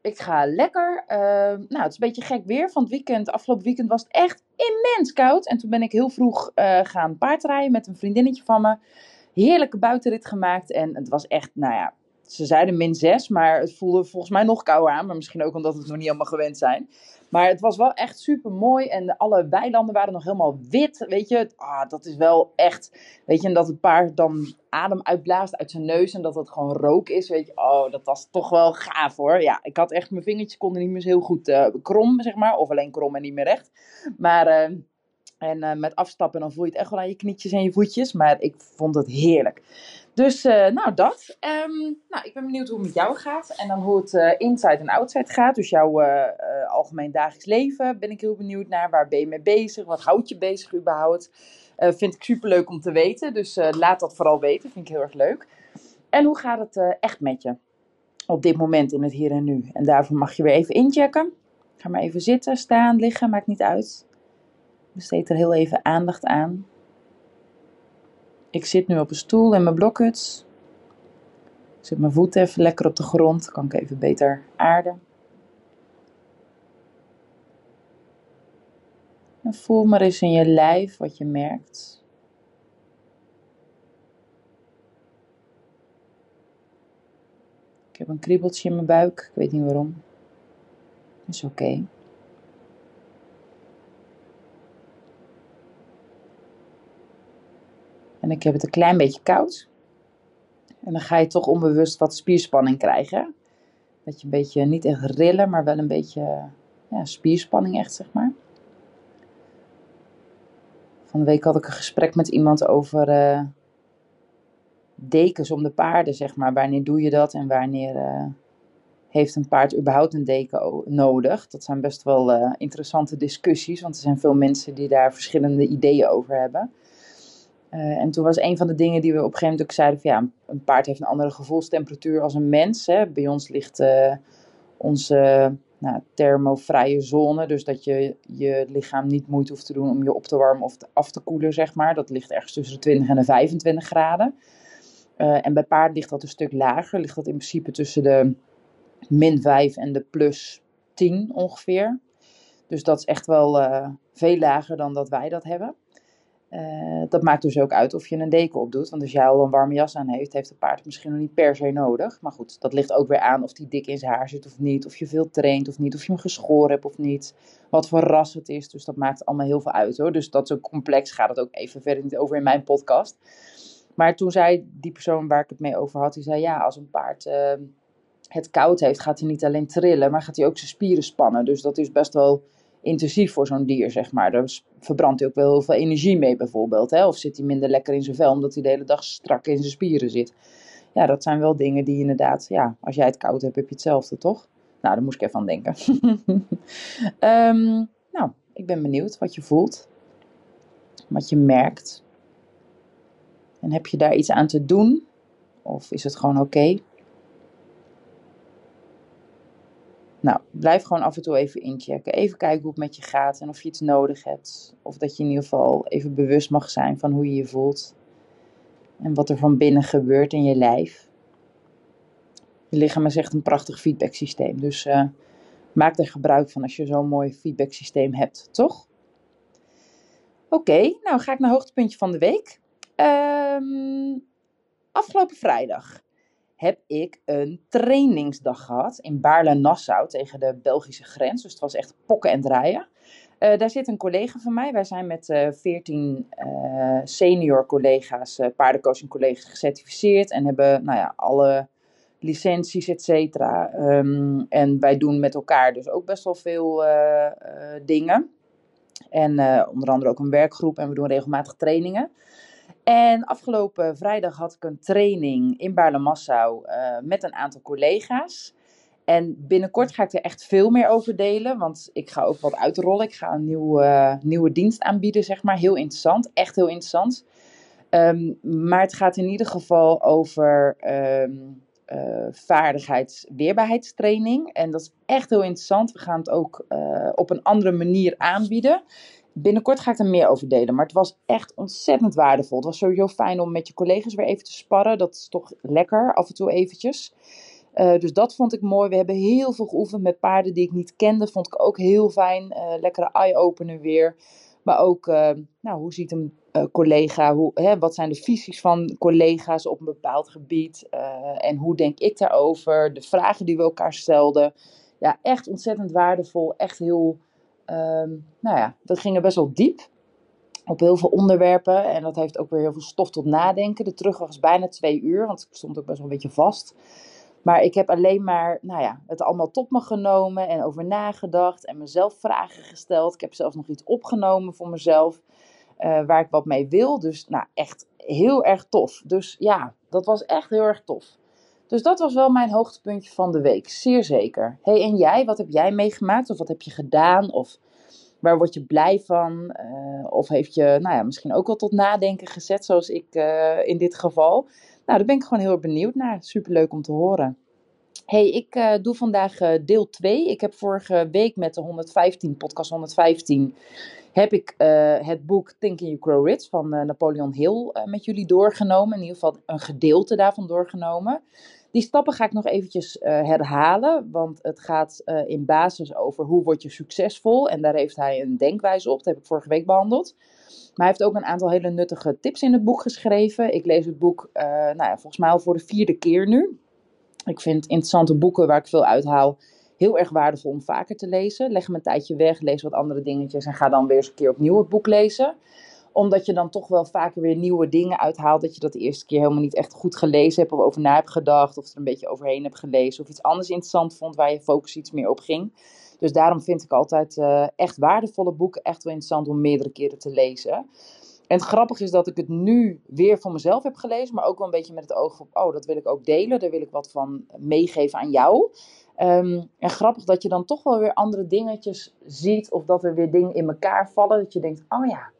Ik ga lekker. Uh, nou, het is een beetje gek weer van het weekend. Afgelopen weekend was het echt immens koud. En toen ben ik heel vroeg uh, gaan paardrijden met een vriendinnetje van me. Heerlijke buitenrit gemaakt. En het was echt, nou ja, ze zeiden min 6, maar het voelde volgens mij nog kouder aan. Maar misschien ook omdat we het nog niet allemaal gewend zijn. Maar het was wel echt super mooi. En alle weilanden waren nog helemaal wit. Weet je, ah, dat is wel echt. Weet je, en dat het paard dan adem uitblaast uit zijn neus. En dat het gewoon rook is. Weet je, oh, dat was toch wel gaaf hoor. Ja, ik had echt mijn vingertjes konden niet meer heel goed uh, krom, zeg maar. Of alleen krom en niet meer recht. Maar. Uh, en uh, met afstappen dan voel je het echt wel aan je knietjes en je voetjes. Maar ik vond het heerlijk. Dus uh, nou dat. Um, nou, ik ben benieuwd hoe het met jou gaat. En dan hoe het uh, inside en outside gaat. Dus jouw uh, algemeen dagelijks leven ben ik heel benieuwd naar. Waar ben je mee bezig? Wat houdt je bezig überhaupt? vind ik super leuk om te weten. Dus laat dat vooral weten. Vind ik heel erg leuk. En hoe gaat het echt met je? Op dit moment in het hier en nu. En daarvoor mag je weer even inchecken. Ga maar even zitten, staan, liggen. Maakt niet uit. Besteed er heel even aandacht aan. Ik zit nu op een stoel in mijn blokhuts. Ik zet mijn voeten even lekker op de grond. Kan ik even beter aarden. En voel maar eens in je lijf wat je merkt. Ik heb een kriebeltje in mijn buik. Ik weet niet waarom. Is oké. En ik heb het een klein beetje koud. En dan ga je toch onbewust wat spierspanning krijgen. Dat je een beetje, niet echt rillen, maar wel een beetje ja, spierspanning echt, zeg maar. Van de week had ik een gesprek met iemand over uh, dekens om de paarden, zeg maar. Wanneer doe je dat en wanneer uh, heeft een paard überhaupt een deken nodig? Dat zijn best wel uh, interessante discussies, want er zijn veel mensen die daar verschillende ideeën over hebben. Uh, en toen was een van de dingen die we op een gegeven moment ook zeiden: ja, een paard heeft een andere gevoelstemperatuur als een mens. Hè. Bij ons ligt uh, onze nou, thermovrije zone, dus dat je je lichaam niet moeite hoeft te doen om je op te warmen of af te koelen, zeg maar. Dat ligt ergens tussen de 20 en de 25 graden. Uh, en bij paard ligt dat een stuk lager, ligt dat in principe tussen de min 5 en de plus 10 ongeveer. Dus dat is echt wel veel lager dan dat wij dat hebben. Uh, dat maakt dus ook uit of je een deken opdoet. Want als jij al een warme jas aan heeft, heeft het paard misschien nog niet per se nodig. Maar goed, dat ligt ook weer aan of die dik in zijn haar zit of niet. Of je veel traint of niet. Of je hem geschoren hebt of niet. Wat voor ras het is. Dus dat maakt allemaal heel veel uit hoor. Dus dat ook complex. Gaat het ook even verder niet over in mijn podcast. Maar toen zei die persoon waar ik het mee over had, die zei ja, als een paard uh, het koud heeft, gaat hij niet alleen trillen, maar gaat hij ook zijn spieren spannen. Dus dat is best wel intensief voor zo'n dier, zeg maar. Daar verbrandt hij ook wel heel veel energie mee, bijvoorbeeld. Hè? Of zit hij minder lekker in zijn vel, omdat hij de hele dag strak in zijn spieren zit. Ja, dat zijn wel dingen die inderdaad, ja, als jij het koud hebt, heb je hetzelfde, toch? Nou, daar moest ik even aan denken. um, nou, ik ben benieuwd wat je voelt. Wat je merkt. En heb je daar iets aan te doen? Of is het gewoon oké? Nou, blijf gewoon af en toe even inchecken. Even kijken hoe het met je gaat en of je iets nodig hebt. Of dat je in ieder geval even bewust mag zijn van hoe je je voelt. En wat er van binnen gebeurt in je lijf. Je lichaam is echt een prachtig feedbacksysteem. Dus uh, maak er gebruik van als je zo'n mooi feedbacksysteem hebt, toch? Oké, nou ga ik naar hoogtepuntje van de week. Um, afgelopen vrijdag heb ik een trainingsdag gehad in Baarle-Nassau tegen de Belgische grens. Dus het was echt pokken en draaien. Uh, daar zit een collega van mij. Wij zijn met uh, 14 uh, senior collega's, paardencoaching collega's gecertificeerd. En hebben nou ja, alle licenties, et cetera. Um, en wij doen met elkaar dus ook best wel veel dingen. En onder andere ook een werkgroep en we doen regelmatig trainingen. En afgelopen vrijdag had ik een training in Baarle-Massau uh, met een aantal collega's. En binnenkort ga ik er echt veel meer over delen, want ik ga ook wat uitrollen. Ik ga een nieuwe, nieuwe dienst aanbieden, zeg maar. Heel interessant, echt heel interessant. Ehm, maar het gaat in ieder geval over um, uh, vaardigheidsweerbaarheidstraining. En dat is echt heel interessant. We gaan het ook op een andere manier aanbieden. Binnenkort ga ik er meer over delen. Maar het was echt ontzettend waardevol. Het was sowieso fijn om met je collega's weer even te sparren. Dat is toch lekker, af en toe eventjes. Uh, dus dat vond ik mooi. We hebben heel veel geoefend met paarden die ik niet kende. Vond ik ook heel fijn. Uh, lekkere eye-opener weer. Maar ook, uh, nou, hoe ziet een collega, hoe, hè, wat zijn de visies van collega's op een bepaald gebied? en hoe denk ik daarover? De vragen die we elkaar stelden. Ja, echt ontzettend waardevol. Echt heel, ehm, nou ja, dat ging er best wel diep. Op heel veel onderwerpen. En dat heeft ook weer heel veel stof tot nadenken. De terug was bijna twee uur, want ik stond ook best wel een beetje vast. Maar ik heb alleen maar nou ja, het allemaal tot me genomen en over nagedacht en mezelf vragen gesteld. Ik heb zelfs nog iets opgenomen voor mezelf uh, waar ik wat mee wil. Dus nou, echt heel erg tof. Dus ja, dat was echt heel erg tof. Dus dat was wel mijn hoogtepuntje van de week, zeer zeker. hey, en jij, wat heb jij meegemaakt of wat heb je gedaan of waar word je blij van? Uh, of heeft je nou ja, misschien ook wel tot nadenken gezet, zoals ik uh, in dit geval? Nou, daar ben ik gewoon heel benieuwd naar. Superleuk om te horen. Hey, ik uh, doe vandaag deel 2. Ik heb vorige week met de 115, podcast 115, heb ik het boek Think You Grow Rich van Napoleon Hill met jullie doorgenomen. In ieder geval een gedeelte daarvan doorgenomen. Die stappen ga ik nog eventjes herhalen, want het gaat in basis over hoe word je succesvol. En daar heeft hij een denkwijze op, dat heb ik vorige week behandeld. Maar hij heeft ook een aantal hele nuttige tips in het boek geschreven. Ik lees het boek, uh, nou ja, volgens mij al voor de vierde keer nu. Ik vind interessante boeken waar ik veel uithaal heel erg waardevol om vaker te lezen. Leg hem een tijdje weg, lees wat andere dingetjes en ga dan weer eens een keer opnieuw het boek lezen omdat je dan toch wel vaker weer nieuwe dingen uithaalt. Dat je dat de eerste keer helemaal niet echt goed gelezen hebt of over na hebt gedacht. Of er een beetje overheen hebt gelezen. Of iets anders interessant vond waar je focus iets meer op ging. Dus daarom vind ik altijd uh, echt waardevolle boeken echt wel interessant om meerdere keren te lezen. En het grappige is dat ik het nu weer voor mezelf heb gelezen, maar ook wel een beetje met het oog op, oh, dat wil ik ook delen, daar wil ik wat van meegeven aan jou. Um, en grappig dat je dan toch wel weer andere dingetjes ziet, of dat er weer dingen in elkaar vallen, dat je denkt, oh ja,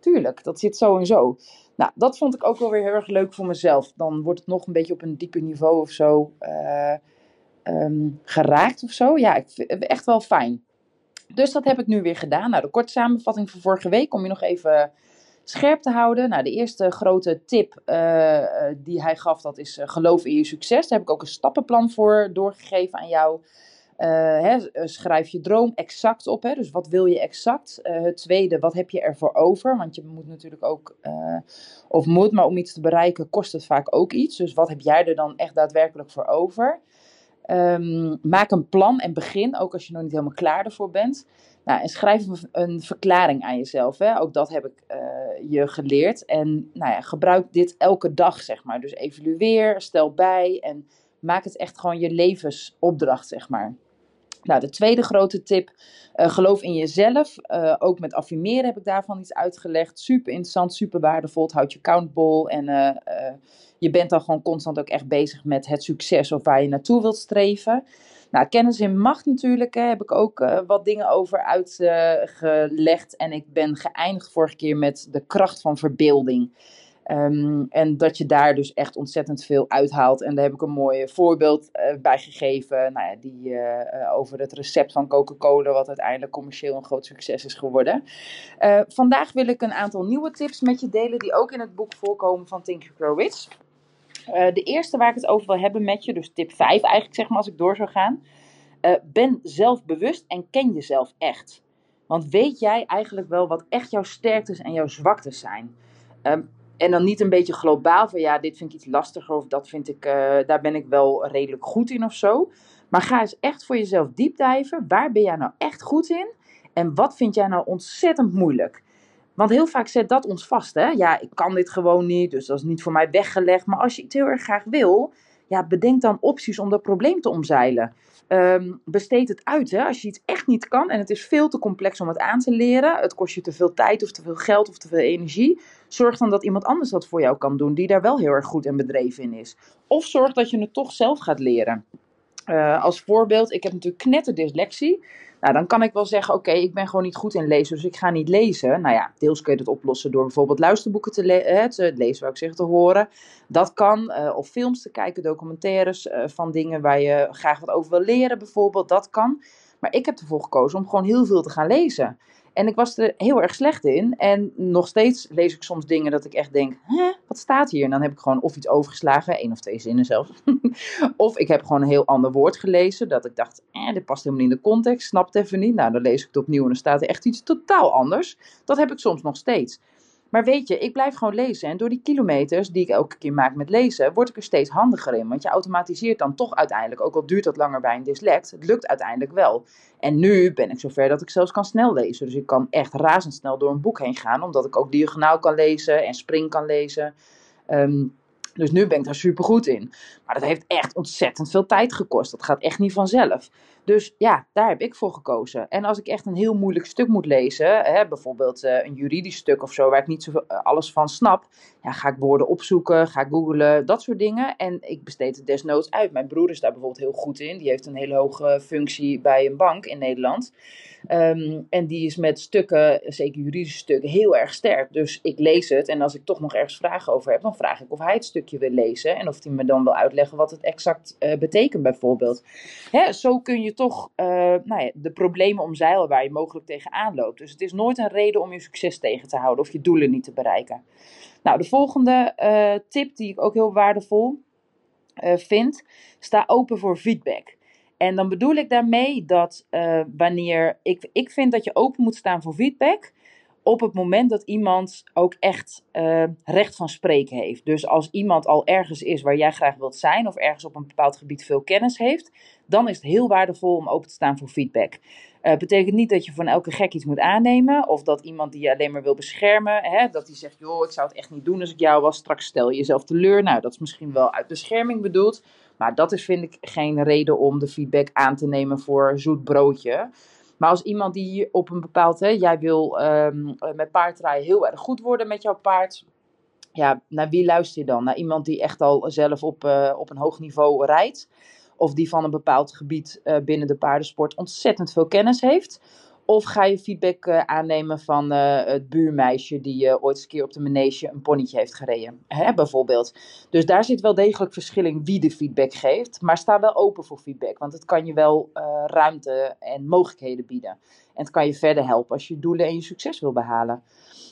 tuurlijk, dat zit zo en zo. Nou, dat vond ik ook wel weer heel erg leuk voor mezelf. Dan wordt het nog een beetje op een dieper niveau of zo. Uh, um, geraakt of zo. Ja, ik vind het echt wel fijn. Dus dat heb ik nu weer gedaan. Nou, de korte samenvatting van vorige week om je nog even scherp te houden. Nou, de eerste grote tip uh, die hij gaf, dat is geloof in je succes. Daar heb ik ook een stappenplan voor doorgegeven aan jou. Hè, schrijf je droom exact op. Hè? Dus wat wil je exact? het tweede, wat heb je ervoor over? Want je moet natuurlijk ook, of moet, maar om iets te bereiken kost het vaak ook iets. Dus wat heb jij er dan echt daadwerkelijk voor over? Um, maak een plan en begin, ook als je nog niet helemaal klaar ervoor bent. Nou, en schrijf een, verklaring aan jezelf. Hè. Ook dat heb ik je geleerd. En nou ja, gebruik dit elke dag, zeg maar. Dus evalueer, stel bij en maak het echt gewoon je levensopdracht, zeg maar. Nou, de tweede grote tip, uh, geloof in jezelf. Uh, ook met affirmeren heb ik daarvan iets uitgelegd. Super interessant, super waardevol. Het houdt je accountable en uh, je bent dan gewoon constant ook echt bezig met het succes of waar je naartoe wilt streven. Nou, kennis in macht natuurlijk, hè, heb ik ook wat dingen over uitgelegd. en ik ben geëindigd vorige keer met de kracht van verbeelding. Um, en dat je daar dus echt ontzettend veel uithaalt. En daar heb ik een mooi voorbeeld uh, bij gegeven. Nou ja, die, uh, over het recept van Coca-Cola, wat uiteindelijk commercieel een groot succes is geworden. Vandaag wil ik een aantal nieuwe tips met je delen, die ook in het boek voorkomen van Think Grow Rich. de eerste waar ik het over wil hebben met je, dus tip 5 eigenlijk zeg maar als ik door zou gaan. ben zelfbewust en ken jezelf echt. Want weet jij eigenlijk wel wat echt jouw sterktes en jouw zwaktes zijn? Um, en dan niet een beetje globaal van ja, dit vind ik iets lastiger of dat vind ik, uh, daar ben ik wel redelijk goed in of zo. Maar ga eens echt voor jezelf diepdijven. Waar ben jij nou echt goed in? En wat vind jij nou ontzettend moeilijk? Want heel vaak zet dat ons vast. Hè? Ja, ik kan dit gewoon niet, dus dat is niet voor mij weggelegd. Maar als je het heel erg graag wil, ja, bedenk dan opties om dat probleem te omzeilen. Um, besteed het uit. Hè? Als je iets echt niet kan en het is veel te complex om het aan te leren, het kost je te veel tijd of te veel geld of te veel energie, zorg dan dat iemand anders dat voor jou kan doen, die daar wel heel erg goed en bedreven in is. Of zorg dat je het toch zelf gaat leren. Uh, als voorbeeld, ik heb natuurlijk knetter Nou, dan kan ik wel zeggen, oké, ik ben gewoon niet goed in lezen, dus ik ga niet lezen. Nou ja, deels kun je het oplossen door bijvoorbeeld luisterboeken te, le te lezen, wou ik zeggen, te horen. Dat kan, uh, of films te kijken, documentaires uh, van dingen waar je graag wat over wil leren bijvoorbeeld, dat kan. Maar ik heb ervoor gekozen om gewoon heel veel te gaan lezen. En ik was er heel erg slecht in. En nog steeds lees ik soms dingen dat ik echt denk: hè, wat staat hier? En dan heb ik gewoon of iets overgeslagen, één of twee zinnen zelfs. of ik heb gewoon een heel ander woord gelezen. Dat ik dacht: eh, dit past helemaal niet in de context, snap het even niet. Nou, dan lees ik het opnieuw en dan staat er echt iets totaal anders. Dat heb ik soms nog steeds. Maar weet je, ik blijf gewoon lezen. En door die kilometers die ik elke keer maak met lezen, word ik er steeds handiger in. Want je automatiseert dan toch uiteindelijk, ook al duurt dat langer bij een dyslect, het lukt uiteindelijk wel. En nu ben ik zover dat ik zelfs kan snel lezen. Dus ik kan echt razendsnel door een boek heen gaan, omdat ik ook diagonaal kan lezen en spring kan lezen. Um, dus nu ben ik daar super goed in. Maar dat heeft echt ontzettend veel tijd gekost. Dat gaat echt niet vanzelf. Dus ja, daar heb ik voor gekozen. En als ik echt een heel moeilijk stuk moet lezen, hè, bijvoorbeeld uh, een juridisch stuk of zo, waar ik niet uh, alles van snap, ja, ga ik woorden opzoeken, ga ik googlen, dat soort dingen. En ik besteed het desnoods uit. Mijn broer is daar bijvoorbeeld heel goed in. Die heeft een hele hoge functie bij een bank in Nederland. Um, en die is met stukken, zeker juridische stukken, heel erg sterk. Dus ik lees het en als ik toch nog ergens vragen over heb, dan vraag ik of hij het stukje wil lezen. En of hij me dan wil uitleggen wat het exact uh, betekent, bijvoorbeeld. Hè, zo kun je toch uh, nou ja, de problemen omzeilen waar je mogelijk tegenaan loopt. Dus het is nooit een reden om je succes tegen te houden of je doelen niet te bereiken. Nou, de volgende uh, tip die ik ook heel waardevol vind, sta open voor feedback. En dan bedoel ik daarmee dat wanneer ik, ik vind dat je open moet staan voor feedback. Op het moment dat iemand ook echt uh, recht van spreken heeft. Dus als iemand al ergens is waar jij graag wilt zijn, of ergens op een bepaald gebied veel kennis heeft, dan is het heel waardevol om open te staan voor feedback. Uh, betekent niet dat je van elke gek iets moet aannemen. Of dat iemand die je alleen maar wil beschermen. Hè, dat die zegt: joh, ik zou het echt niet doen als ik jou was. Straks stel je jezelf teleur. Nou, dat is misschien wel uit bescherming bedoeld. Maar dat is, vind ik, geen reden om de feedback aan te nemen voor zoet broodje. Maar als iemand die op een bepaald, hè, jij wil um, met paardrijden heel erg goed worden met jouw paard. Ja, naar wie luister je dan? Naar iemand die echt al zelf op, uh, op een hoog niveau rijdt. Of die van een bepaald gebied uh, binnen de paardensport ontzettend veel kennis heeft. Of ga je feedback uh, aannemen van uh, het buurmeisje die uh, ooit eens een keer op de manege een ponnetje heeft gereden, hè, bijvoorbeeld. Dus daar zit wel degelijk verschil in wie de feedback geeft, maar sta wel open voor feedback, want het kan je wel ruimte en mogelijkheden bieden. En het kan je verder helpen als je doelen en je succes wil behalen.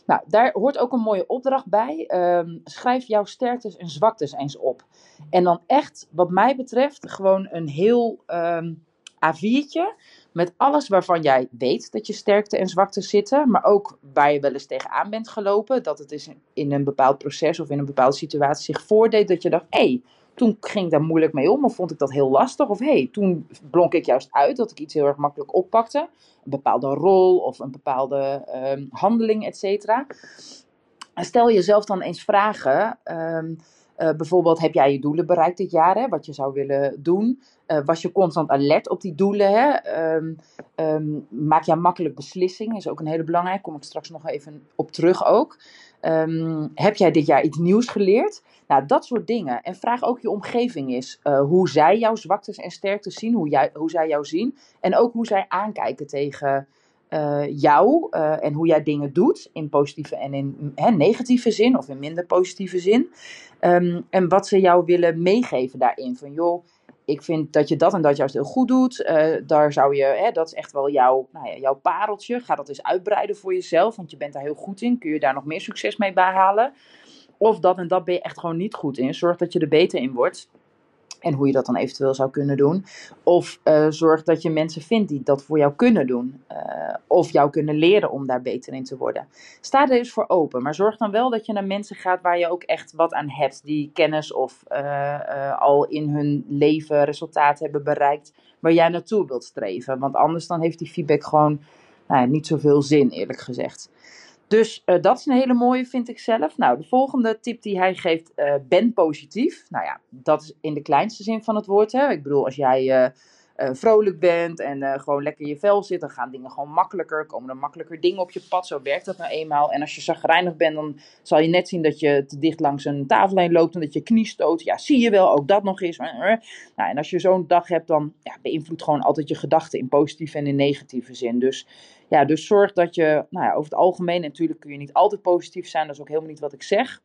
Nou, daar hoort ook een mooie opdracht bij. Um, schrijf jouw sterktes en zwaktes eens op. En dan echt, wat mij betreft, gewoon een heel um, A4'tje met alles waarvan jij weet dat je sterkte en zwakte zitten, maar ook waar je wel eens tegenaan bent gelopen, dat het is in een bepaald proces of in een bepaalde situatie zich voordeed dat je dacht, hé, hey, toen ging ik daar moeilijk mee om of vond ik dat heel lastig of hé, hey, toen blonk ik juist uit dat ik iets heel erg makkelijk oppakte, een bepaalde rol of een bepaalde um, handeling, et cetera. Stel jezelf dan eens vragen. Um, uh, bijvoorbeeld, heb jij je doelen bereikt dit jaar, hè, wat je zou willen doen? Uh, was je constant alert op die doelen? Hè? Um, um, maak jij makkelijk beslissingen? Is ook een hele belangrijke. Kom ik straks nog even op terug ook. Um, heb jij dit jaar iets nieuws geleerd? Nou, dat soort dingen. En vraag ook je omgeving eens uh, hoe zij jouw zwaktes en sterktes zien, hoe, jij, hoe zij jou zien. En ook hoe zij aankijken tegen uh, jou uh, en hoe jij dingen doet in positieve en in hè, negatieve zin of in minder positieve zin. Um, en wat ze jou willen meegeven daarin. Van joh, ik vind dat je dat en dat juist heel goed doet. Uh, daar zou je, hè, dat is echt wel jouw, nou ja, jouw pareltje. Ga dat eens uitbreiden voor jezelf, want je bent daar heel goed in. Kun je daar nog meer succes mee behalen? Of dat en dat ben je echt gewoon niet goed in. Zorg dat je er beter in wordt. En hoe je dat dan eventueel zou kunnen doen. Of uh, zorg dat je mensen vindt die dat voor jou kunnen doen. Uh, of jou kunnen leren om daar beter in te worden. Sta er dus voor open. Maar zorg dan wel dat je naar mensen gaat waar je ook echt wat aan hebt. Die kennis of uh, al in hun leven resultaten hebben bereikt. Waar jij naartoe wilt streven. Want anders dan heeft die feedback gewoon nou, niet zoveel zin eerlijk gezegd. Dus uh, dat is een hele mooie, vind ik zelf. Nou, de volgende tip die hij geeft, uh, ben positief. Nou ja, dat is in de kleinste zin van het woord. Hè. Ik bedoel, als jij uh, vrolijk bent en uh, gewoon lekker in je vel zit, dan gaan dingen gewoon makkelijker. Komen er makkelijker dingen op je pad. Zo werkt dat nou eenmaal. En als je zagrijnig bent, dan zal je net zien dat je te dicht langs een tafel heen loopt en dat je knie stoot. Ja, zie je wel, ook dat nog eens. Nou, en als je zo'n dag hebt, dan ja, beïnvloedt gewoon altijd je gedachten in positieve en in negatieve zin. Dus ja, dus zorg dat je, nou ja, over het algemeen, natuurlijk kun je niet altijd positief zijn, dat is ook helemaal niet wat ik zeg.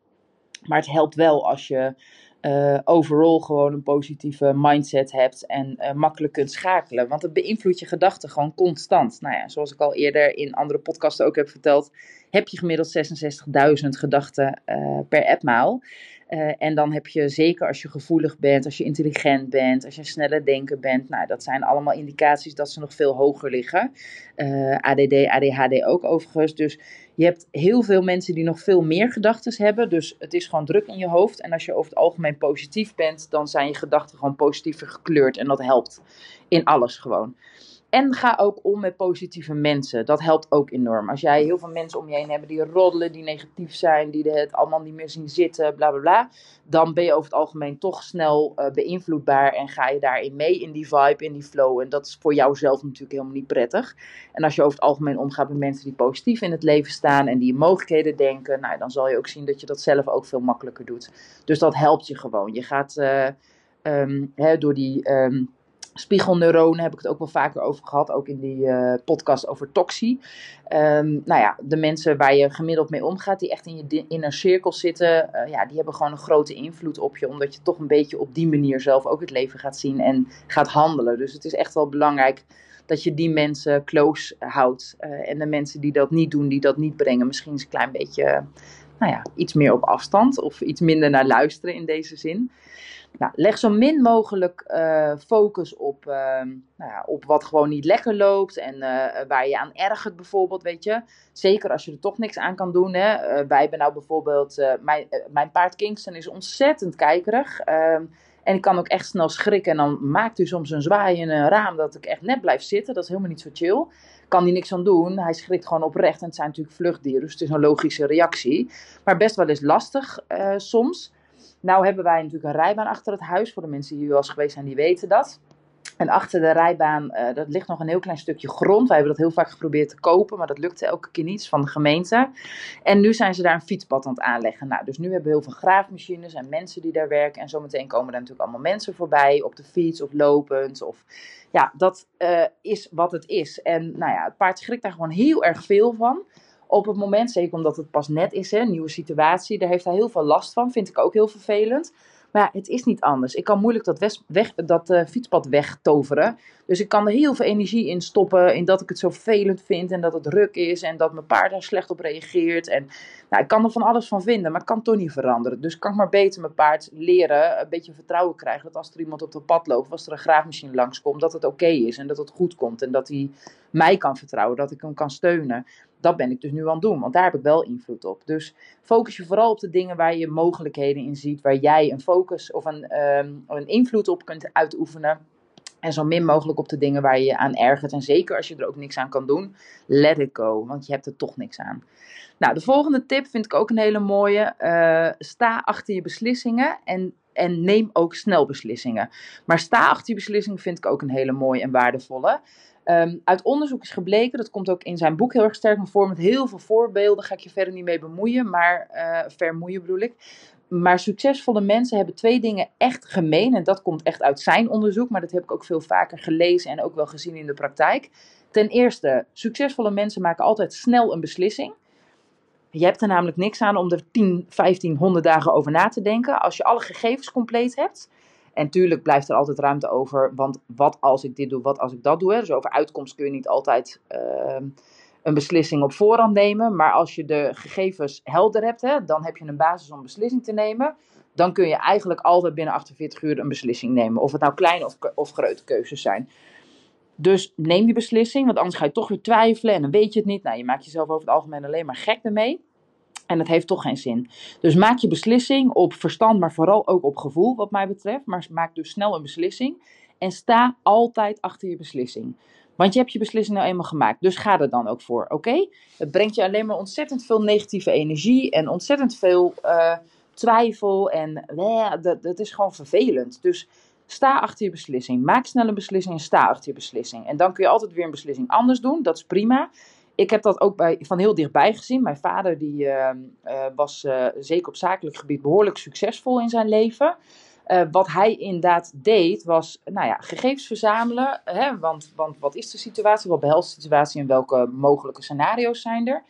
Maar het helpt wel als je uh, overal gewoon een positieve mindset hebt en uh, makkelijk kunt schakelen. Want het beïnvloedt je gedachten gewoon constant. Nou ja, zoals ik al eerder in andere podcasten ook heb verteld, heb je gemiddeld 66.000 gedachten uh, per appmaal. en dan heb je zeker als je gevoelig bent, als je intelligent bent, als je sneller denken bent. Nou, dat zijn allemaal indicaties dat ze nog veel hoger liggen. ADD, ADHD ook overigens. Dus je hebt heel veel mensen die nog veel meer gedachten hebben. Dus het is gewoon druk in je hoofd. En als je over het algemeen positief bent, dan zijn je gedachten gewoon positiever gekleurd. En dat helpt in alles gewoon. En ga ook om met positieve mensen. Dat helpt ook enorm. Als jij heel veel mensen om je heen hebt die roddelen, die negatief zijn, die het allemaal niet meer zien zitten, bla bla bla. Dan ben je over het algemeen toch snel uh, beïnvloedbaar en ga je daarin mee in die vibe, in die flow. En dat is voor jou zelf natuurlijk helemaal niet prettig. En als je over het algemeen omgaat met mensen die positief in het leven staan en die in mogelijkheden denken, nou, dan zal je ook zien dat je dat zelf ook veel makkelijker doet. Dus dat helpt je gewoon. Je gaat uh, um, hè, door die. Um, Spiegelneuronen heb ik het ook wel vaker over gehad, ook in die uh, podcast over toxie. Um, nou ja, de mensen waar je gemiddeld mee omgaat, die echt in je inner cirkel zitten, uh, ja, die hebben gewoon een grote invloed op je, omdat je toch een beetje op die manier zelf ook het leven gaat zien en gaat handelen. Dus het is echt wel belangrijk dat je die mensen close houdt. Uh, en de mensen die dat niet doen, die dat niet brengen, misschien eens een klein beetje, nou ja, iets meer op afstand of iets minder naar luisteren in deze zin. Nou, leg zo min mogelijk uh, focus op, uh, nou ja, op wat gewoon niet lekker loopt en uh, waar je aan ergert bijvoorbeeld, weet je. Zeker als je er toch niks aan kan doen. Hè. Eh, wij hebben nou bijvoorbeeld, mijn, mijn paard Kingston is ontzettend kijkerig. Ehm, en ik kan ook echt snel schrikken en dan maakt hij soms een zwaai in een raam dat ik echt net blijf zitten. Dat is helemaal niet zo chill. Kan hij niks aan doen. Hij schrikt gewoon oprecht en het zijn natuurlijk vluchtdieren, dus het is een logische reactie. Maar best wel eens lastig soms. Nou hebben wij natuurlijk een rijbaan achter het huis. Voor de mensen die hier eens geweest zijn, die weten dat. En achter de rijbaan, uh, dat ligt nog een heel klein stukje grond. Wij hebben dat heel vaak geprobeerd te kopen, maar dat lukte elke keer niet van de gemeente. En nu zijn ze daar een fietspad aan het aanleggen. Nou, dus nu hebben we heel veel graafmachines en mensen die daar werken. En zometeen komen er natuurlijk allemaal mensen voorbij op de fiets of lopend. Of ja, dat uh, is wat het is. En nou ja, het paard schrikt daar gewoon heel erg veel van op het moment, zeker omdat het pas net is, een nieuwe situatie, daar heeft hij heel veel last van. Vind ik ook heel vervelend. Maar ja, het is niet anders. Ik kan moeilijk dat, weg, dat uh, fietspad wegtoveren. Dus ik kan er heel veel energie in stoppen. In dat ik het zo vervelend vind. En dat het ruk is. En dat mijn paard daar slecht op reageert. En nou, ik kan er van alles van vinden. Maar ik kan toch niet veranderen. Dus kan ik maar beter mijn paard leren. Een beetje vertrouwen krijgen. Dat als er iemand op het pad loopt. Als er een graafmachine langskomt. Dat het oké is. En dat het goed komt. En dat hij mij kan vertrouwen. Dat ik hem kan steunen dat ben ik dus nu aan het doen, want daar heb ik wel invloed op. Dus focus je vooral op de dingen waar je mogelijkheden in ziet, waar jij een focus of een, um, een invloed op kunt uitoefenen. En zo min mogelijk op de dingen waar je je aan ergert. En zeker als je er ook niks aan kan doen, let it go, want je hebt er toch niks aan. Nou, de volgende tip vind ik ook een hele mooie. Uh, sta achter je beslissingen en en neem ook snel beslissingen. Maar sta achter je beslissingen vind ik ook een hele mooie en waardevolle. Um, uit onderzoek is gebleken, dat komt ook in zijn boek heel erg sterk naar voren, met heel veel voorbeelden, ga ik je verder niet mee bemoeien, maar uh, vermoeien bedoel ik. Maar succesvolle mensen hebben twee dingen echt gemeen. En dat komt echt uit zijn onderzoek, maar dat heb ik ook veel vaker gelezen en ook wel gezien in de praktijk. Ten eerste, succesvolle mensen maken altijd snel een beslissing. Je hebt er namelijk niks aan om er 10, 15, 100 dagen over na te denken. Als je alle gegevens compleet hebt, en tuurlijk blijft er altijd ruimte over, want wat als ik dit doe, wat als ik dat doe. Hè? Dus over uitkomst kun je niet altijd uh, een beslissing op voorhand nemen. Maar als je de gegevens helder hebt, hè, dan heb je een basis om een beslissing te nemen. Dan kun je eigenlijk altijd binnen 48 uur een beslissing nemen. Of het nou kleine of, of grote keuzes zijn. Dus neem die beslissing, want anders ga je toch weer twijfelen en dan weet je het niet. Nou, je maakt jezelf over het algemeen alleen maar gek ermee. En het heeft toch geen zin. Dus maak je beslissing op verstand, maar vooral ook op gevoel, wat mij betreft. Maar maak dus snel een beslissing. En sta altijd achter je beslissing. Want je hebt je beslissing nou eenmaal gemaakt. Dus ga er dan ook voor, oké? Het brengt je alleen maar ontzettend veel negatieve energie en ontzettend veel uh, twijfel. En uh, dat, dat is gewoon vervelend. Dus Sta achter je beslissing. Maak snel een beslissing en sta achter je beslissing. En dan kun je altijd weer een beslissing anders doen. Dat is prima. Ik heb dat ook bij, van heel dichtbij gezien. Mijn vader die, uh, uh, was uh, zeker op zakelijk gebied behoorlijk succesvol in zijn leven. wat hij inderdaad deed was nou ja, gegevens verzamelen. Hè, want, want wat is de situatie? Wat behelst de situatie en welke mogelijke scenario's zijn er?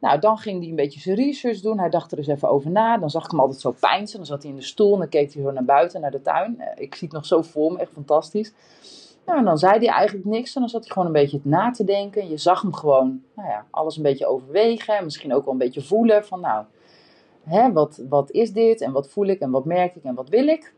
Nou, dan ging hij een beetje zijn research doen. Hij dacht er eens even over na. Dan zag ik hem altijd zo pijnsen. Dan zat hij in de stoel en dan keek hij zo naar buiten, naar de tuin. Ik zie het nog zo voor me, echt fantastisch. Nou, en dan zei hij eigenlijk niks en dan zat hij gewoon een beetje na te denken. Je zag hem gewoon, nou ja, alles een beetje overwegen. En misschien ook wel een beetje voelen van, nou, hè, wat, wat is dit en wat voel ik en wat merk ik en wat wil ik.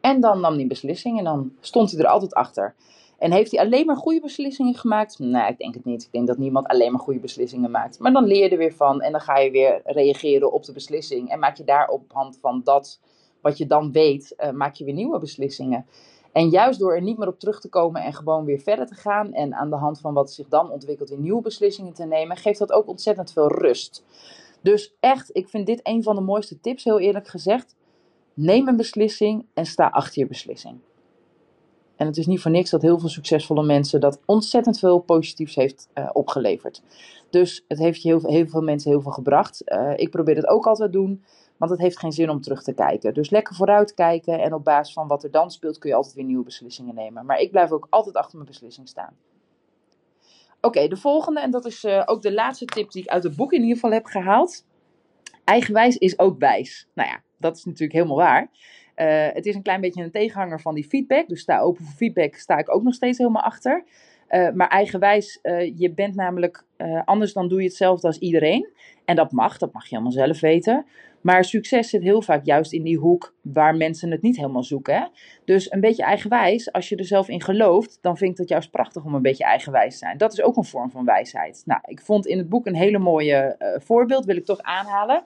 En dan nam hij beslissing en dan stond hij er altijd achter. En heeft hij alleen maar goede beslissingen gemaakt? Nee, ik denk het niet. Ik denk dat niemand alleen maar goede beslissingen maakt. Maar dan leer je er weer van en dan ga je weer reageren op de beslissing. En maak je daar op hand van dat wat je dan weet, uh, maak je weer nieuwe beslissingen. En juist door er niet meer op terug te komen en gewoon weer verder te gaan en aan de hand van wat zich dan ontwikkelt weer nieuwe beslissingen te nemen, geeft dat ook ontzettend veel rust. Dus echt, ik vind dit een van de mooiste tips, heel eerlijk gezegd. Neem een beslissing en sta achter je beslissing. En het is niet voor niks dat heel veel succesvolle mensen dat ontzettend veel positiefs heeft uh, opgeleverd. Dus het heeft je heel, veel mensen heel veel gebracht. Uh, ik probeer het ook altijd te doen. Want het heeft geen zin om terug te kijken. Dus lekker vooruit kijken en op basis van wat er dan speelt kun je altijd weer nieuwe beslissingen nemen. Maar ik blijf ook altijd achter mijn beslissing staan. Oké, de volgende, en dat is uh, ook de laatste tip die ik uit het boek in ieder geval heb gehaald. Eigenwijs is ook wijs. Nou ja, dat is natuurlijk helemaal waar. Uh, het is een klein beetje een tegenhanger van die feedback. Dus sta open voor feedback, sta ik ook nog steeds helemaal achter. Uh, maar eigenwijs, je bent namelijk anders dan doe je hetzelfde als iedereen. En dat mag, dat mag je allemaal zelf weten. Maar succes zit heel vaak juist in die hoek waar mensen het niet helemaal zoeken. Hè? Dus een beetje eigenwijs, als je er zelf in gelooft, dan vind ik het juist prachtig om een beetje eigenwijs te zijn. Dat is ook een vorm van wijsheid. Nou, ik vond in het boek een hele mooie uh, voorbeeld, wil ik toch aanhalen.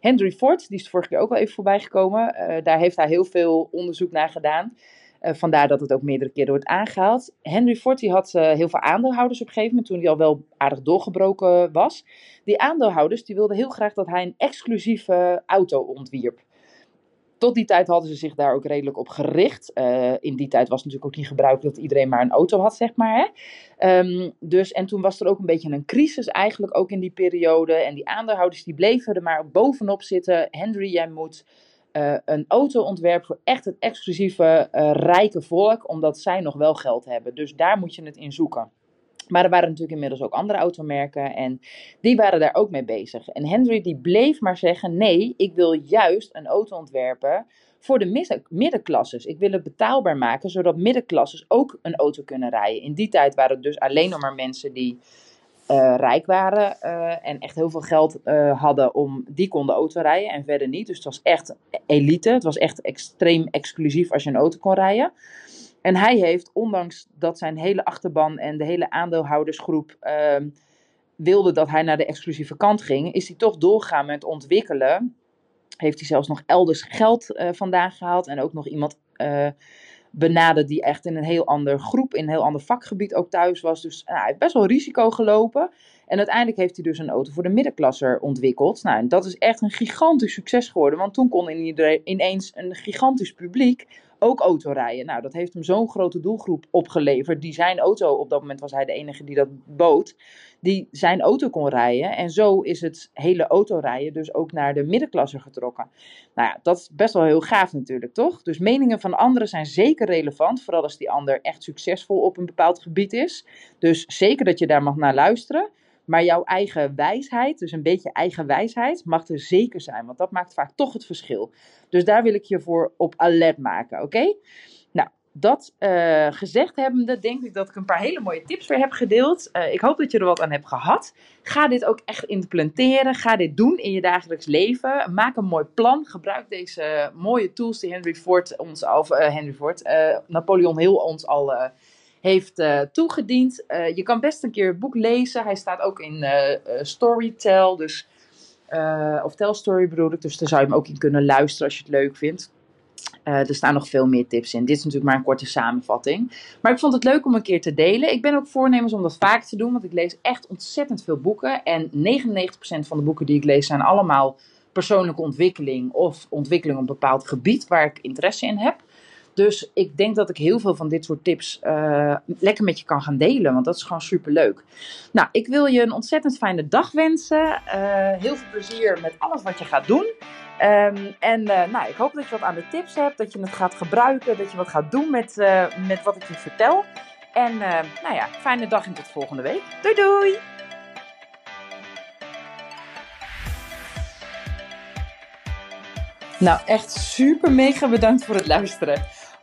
Henry Ford, die is de vorige keer ook al even voorbij gekomen. Uh, daar heeft hij heel veel onderzoek naar gedaan. Uh, vandaar dat het ook meerdere keren wordt aangehaald. Henry Ford die had uh, heel veel aandeelhouders op gegeven moment, toen hij al wel aardig doorgebroken was. Die aandeelhouders die wilden heel graag dat hij een exclusieve auto ontwierp. Tot die tijd hadden ze zich daar ook redelijk op gericht. Uh, in die tijd was natuurlijk ook niet gebruikelijk dat iedereen maar een auto had, zeg maar. Hè? Um, dus, en toen was er ook een beetje een crisis eigenlijk ook in die periode. En die aandeelhouders die bleven er maar bovenop zitten. Henry, jij moet uh, een auto ontwerpen voor echt het exclusieve uh, rijke volk, omdat zij nog wel geld hebben. Dus daar moet je het in zoeken. Maar er waren natuurlijk inmiddels ook andere automerken en die waren daar ook mee bezig. En Henry die bleef maar zeggen: nee, ik wil juist een auto ontwerpen voor de middenklasses. Ik wil het betaalbaar maken, zodat middenklasses ook een auto kunnen rijden. In die tijd waren het dus alleen nog maar mensen die uh, rijk waren uh, en echt heel veel geld uh, hadden om die konden auto rijden en verder niet. Dus het was echt elite. Het was echt extreem exclusief als je een auto kon rijden. En hij heeft, ondanks dat zijn hele achterban en de hele aandeelhoudersgroep ehm, wilde dat hij naar de exclusieve kant ging, is hij toch doorgaan met ontwikkelen. Heeft hij zelfs nog elders geld vandaan gehaald en ook nog iemand benaderd die echt in een heel ander groep, in een heel ander vakgebied ook thuis was. Dus nou, hij heeft best wel risico gelopen. En uiteindelijk heeft hij dus een auto voor de middenklasser ontwikkeld. Nou, en dat is echt een gigantisch succes geworden, want toen kon iedereen ineens een gigantisch publiek ook autorijden. Nou, dat heeft hem zo'n grote doelgroep opgeleverd. Die zijn auto, op dat moment was hij de enige die dat bood, die zijn auto kon rijden. En zo is het hele autorijden dus ook naar de middenklasse getrokken. Nou ja, dat is best wel heel gaaf natuurlijk, toch? Dus meningen van anderen zijn zeker relevant, vooral als die ander echt succesvol op een bepaald gebied is. Dus zeker dat je daar mag naar luisteren. Maar jouw eigen wijsheid, dus een beetje eigen wijsheid, mag er zeker zijn. Want dat maakt vaak toch het verschil. Dus daar wil ik je voor op alert maken, oké? Nou, dat uh, gezegd hebbende, denk ik dat ik een paar hele mooie tips weer heb gedeeld. Uh, ik hoop dat je er wat aan hebt gehad. Ga dit ook echt implementeren. Ga dit doen in je dagelijks leven. Maak een mooi plan. Gebruik deze mooie tools die Henry Ford ons al, uh, Henry Ford, Napoleon Hill ons al heeft uh, toegediend. Uh, je kan best een keer het boek lezen. Hij staat ook in uh, Storytel, dus, of Tell Story bedoel ik. Dus daar zou je hem ook in kunnen luisteren als je het leuk vindt. er staan nog veel meer tips in. Dit is natuurlijk maar een korte samenvatting. Maar ik vond het leuk om een keer te delen. Ik ben ook voornemens om dat vaak te doen, want ik lees echt ontzettend veel boeken. En 99% van de boeken die ik lees zijn allemaal persoonlijke ontwikkeling of ontwikkeling op een bepaald gebied waar ik interesse in heb. Dus ik denk dat ik heel veel van dit soort tips uh, lekker met je kan gaan delen. Want dat is gewoon super leuk. Nou, ik wil je een ontzettend fijne dag wensen. Uh, heel veel plezier met alles wat je gaat doen. Um, en uh, nou, ik hoop dat je wat aan de tips hebt. Dat je het gaat gebruiken. Dat je wat gaat doen met, met wat ik je vertel. En nou ja, fijne dag en tot volgende week. Doei doei! Nou, echt super mega bedankt voor het luisteren.